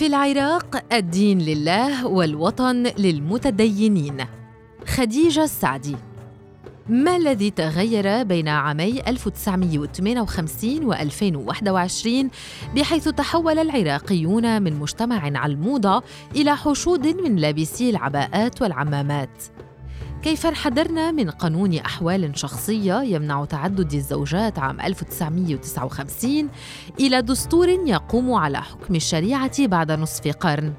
في العراق الدين لله والوطن للمتدينين خديجة السعدي ما الذي تغير بين عامي 1958 و 2021 بحيث تحول العراقيون من مجتمع على إلى حشود من لابسي العباءات والعمامات؟ كيف انحدرنا من قانون أحوال شخصية يمنع تعدد الزوجات عام 1959 إلى دستور يقوم على حكم الشريعة بعد نصف قرن؟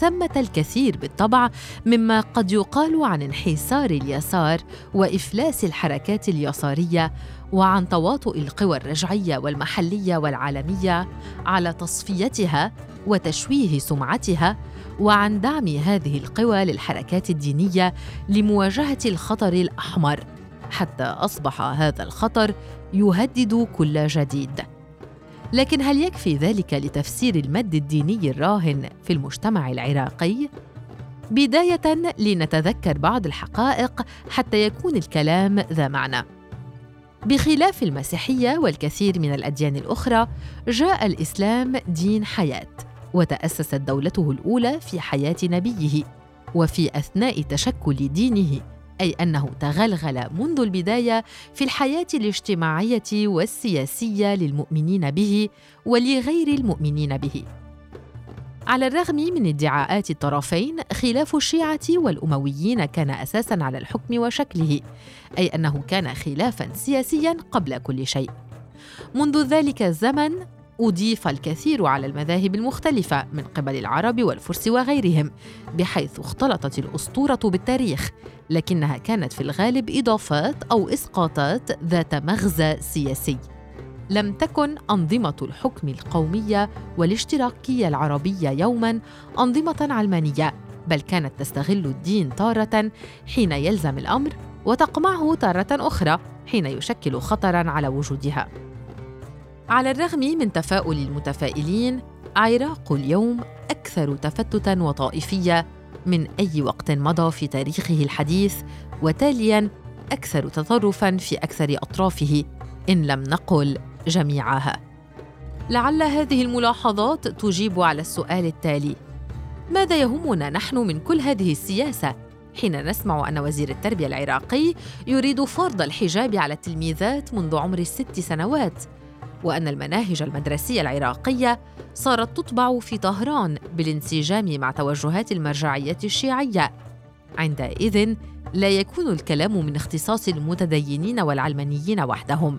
ثمة الكثير بالطبع مما قد يقال عن انحسار اليسار وإفلاس الحركات اليسارية وعن تواطؤ القوى الرجعية والمحلية والعالمية على تصفيتها وتشويه سمعتها وعن دعم هذه القوى للحركات الدينية لمواجهة الخطر الأحمر حتى أصبح هذا الخطر يهدد كل جديد. لكن هل يكفي ذلك لتفسير المد الديني الراهن في المجتمع العراقي؟ بداية لنتذكر بعض الحقائق حتى يكون الكلام ذا معنى. بخلاف المسيحية والكثير من الأديان الأخرى جاء الإسلام دين حياة. وتأسست دولته الأولى في حياة نبيه وفي أثناء تشكل دينه أي أنه تغلغل منذ البداية في الحياة الاجتماعية والسياسية للمؤمنين به ولغير المؤمنين به. على الرغم من ادعاءات الطرفين خلاف الشيعة والأمويين كان أساساً على الحكم وشكله، أي أنه كان خلافاً سياسياً قبل كل شيء. منذ ذلك الزمن أضيف الكثير على المذاهب المختلفة من قبل العرب والفرس وغيرهم بحيث اختلطت الأسطورة بالتاريخ لكنها كانت في الغالب إضافات أو إسقاطات ذات مغزى سياسي. لم تكن أنظمة الحكم القومية والاشتراكية العربية يوماً أنظمة علمانية بل كانت تستغل الدين تارة حين يلزم الأمر وتقمعه تارة أخرى حين يشكل خطراً على وجودها. على الرغم من تفاؤل المتفائلين عراق اليوم أكثر تفتتا وطائفية من أي وقت مضى في تاريخه الحديث وتاليا أكثر تطرفا في أكثر أطرافه إن لم نقل جميعها. لعل هذه الملاحظات تجيب على السؤال التالي ماذا يهمنا نحن من كل هذه السياسة؟ حين نسمع أن وزير التربية العراقي يريد فرض الحجاب على التلميذات منذ عمر الست سنوات وأن المناهج المدرسية العراقية صارت تطبع في طهران بالانسجام مع توجهات المرجعية الشيعية. عندئذ لا يكون الكلام من اختصاص المتدينين والعلمانيين وحدهم.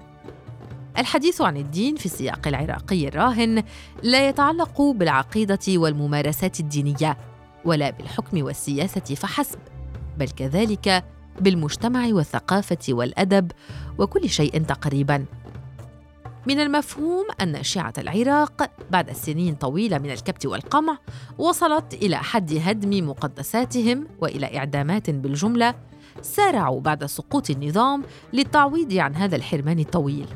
الحديث عن الدين في السياق العراقي الراهن لا يتعلق بالعقيدة والممارسات الدينية ولا بالحكم والسياسة فحسب بل كذلك بالمجتمع والثقافة والأدب وكل شيء تقريبا. من المفهوم أن شيعة العراق بعد سنين طويلة من الكبت والقمع وصلت إلى حد هدم مقدساتهم وإلى إعدامات بالجملة سارعوا بعد سقوط النظام للتعويض عن هذا الحرمان الطويل.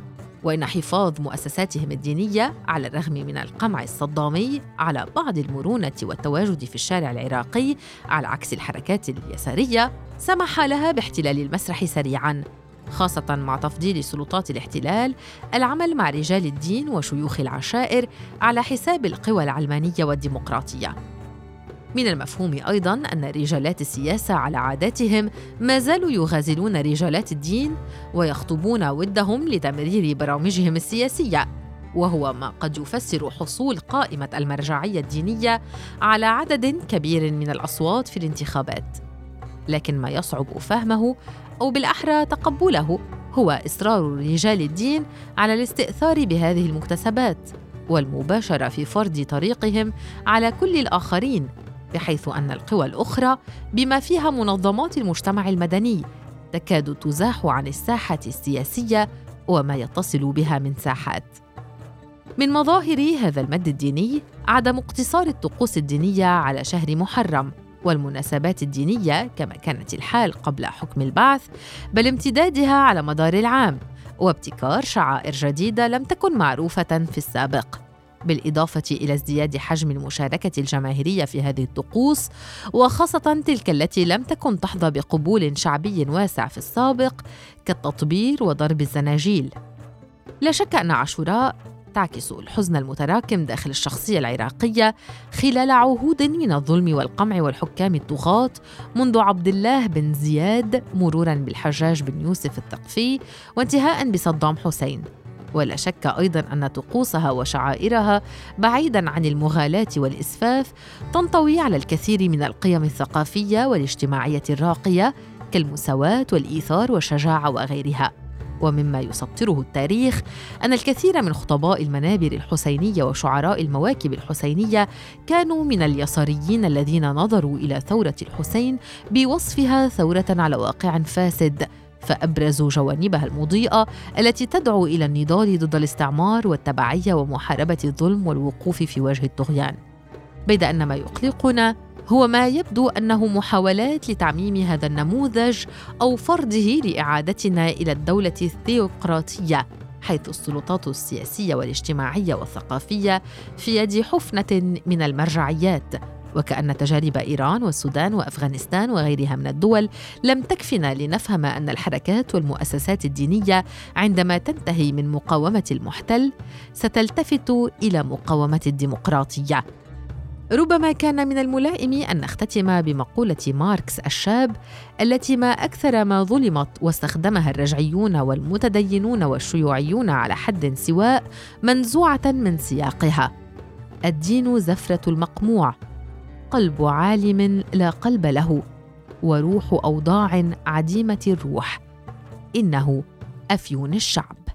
وإن حفاظ مؤسساتهم الدينية على الرغم من القمع الصدامي على بعض المرونة والتواجد في الشارع العراقي على عكس الحركات اليسارية سمح لها باحتلال المسرح سريعاً. خاصة مع تفضيل سلطات الاحتلال العمل مع رجال الدين وشيوخ العشائر على حساب القوى العلمانية والديمقراطية. من المفهوم أيضاً أن رجالات السياسة على عاداتهم ما زالوا يغازلون رجالات الدين ويخطبون ودهم لتمرير برامجهم السياسية وهو ما قد يفسر حصول قائمة المرجعية الدينية على عدد كبير من الأصوات في الانتخابات. لكن ما يصعب فهمه أو بالأحرى تقبله هو إصرار رجال الدين على الاستئثار بهذه المكتسبات والمباشرة في فرض طريقهم على كل الآخرين بحيث أن القوى الأخرى بما فيها منظمات المجتمع المدني تكاد تزاح عن الساحة السياسية وما يتصل بها من ساحات. من مظاهر هذا المد الديني عدم اقتصار الطقوس الدينية على شهر محرم. والمناسبات الدينية كما كانت الحال قبل حكم البعث بل امتدادها على مدار العام وابتكار شعائر جديدة لم تكن معروفة في السابق. بالإضافة إلى ازدياد حجم المشاركة الجماهيرية في هذه الطقوس وخاصة تلك التي لم تكن تحظى بقبول شعبي واسع في السابق كالتطبير وضرب الزناجيل. لا شك أن عاشوراء تعكس الحزن المتراكم داخل الشخصية العراقية خلال عهود من الظلم والقمع والحكام الطغاة منذ عبد الله بن زياد مرورا بالحجاج بن يوسف الثقفي وانتهاء بصدام حسين. ولا شك أيضا أن طقوسها وشعائرها بعيدا عن المغالاة والإسفاف تنطوي على الكثير من القيم الثقافية والاجتماعية الراقية كالمساواة والإيثار والشجاعة وغيرها. ومما يسطره التاريخ أن الكثير من خطباء المنابر الحسينية وشعراء المواكب الحسينية كانوا من اليساريين الذين نظروا إلى ثورة الحسين بوصفها ثورة على واقع فاسد فأبرزوا جوانبها المضيئة التي تدعو إلى النضال ضد الاستعمار والتبعية ومحاربة الظلم والوقوف في وجه الطغيان. بيد أن ما يقلقنا هو ما يبدو أنه محاولات لتعميم هذا النموذج أو فرضه لإعادتنا إلى الدولة الثيوقراطية حيث السلطات السياسية والاجتماعية والثقافية في يد حفنة من المرجعيات. وكأن تجارب إيران والسودان وأفغانستان وغيرها من الدول لم تكفنا لنفهم أن الحركات والمؤسسات الدينية عندما تنتهي من مقاومة المحتل ستلتفت إلى مقاومة الديمقراطية. ربما كان من الملائم أن نختتم بمقولة ماركس الشاب التي ما أكثر ما ظلمت واستخدمها الرجعيون والمتدينون والشيوعيون على حد سواء منزوعة من سياقها. الدين زفرة المقموع قلب عالم لا قلب له وروح أوضاع عديمة الروح. إنه أفيون الشعب.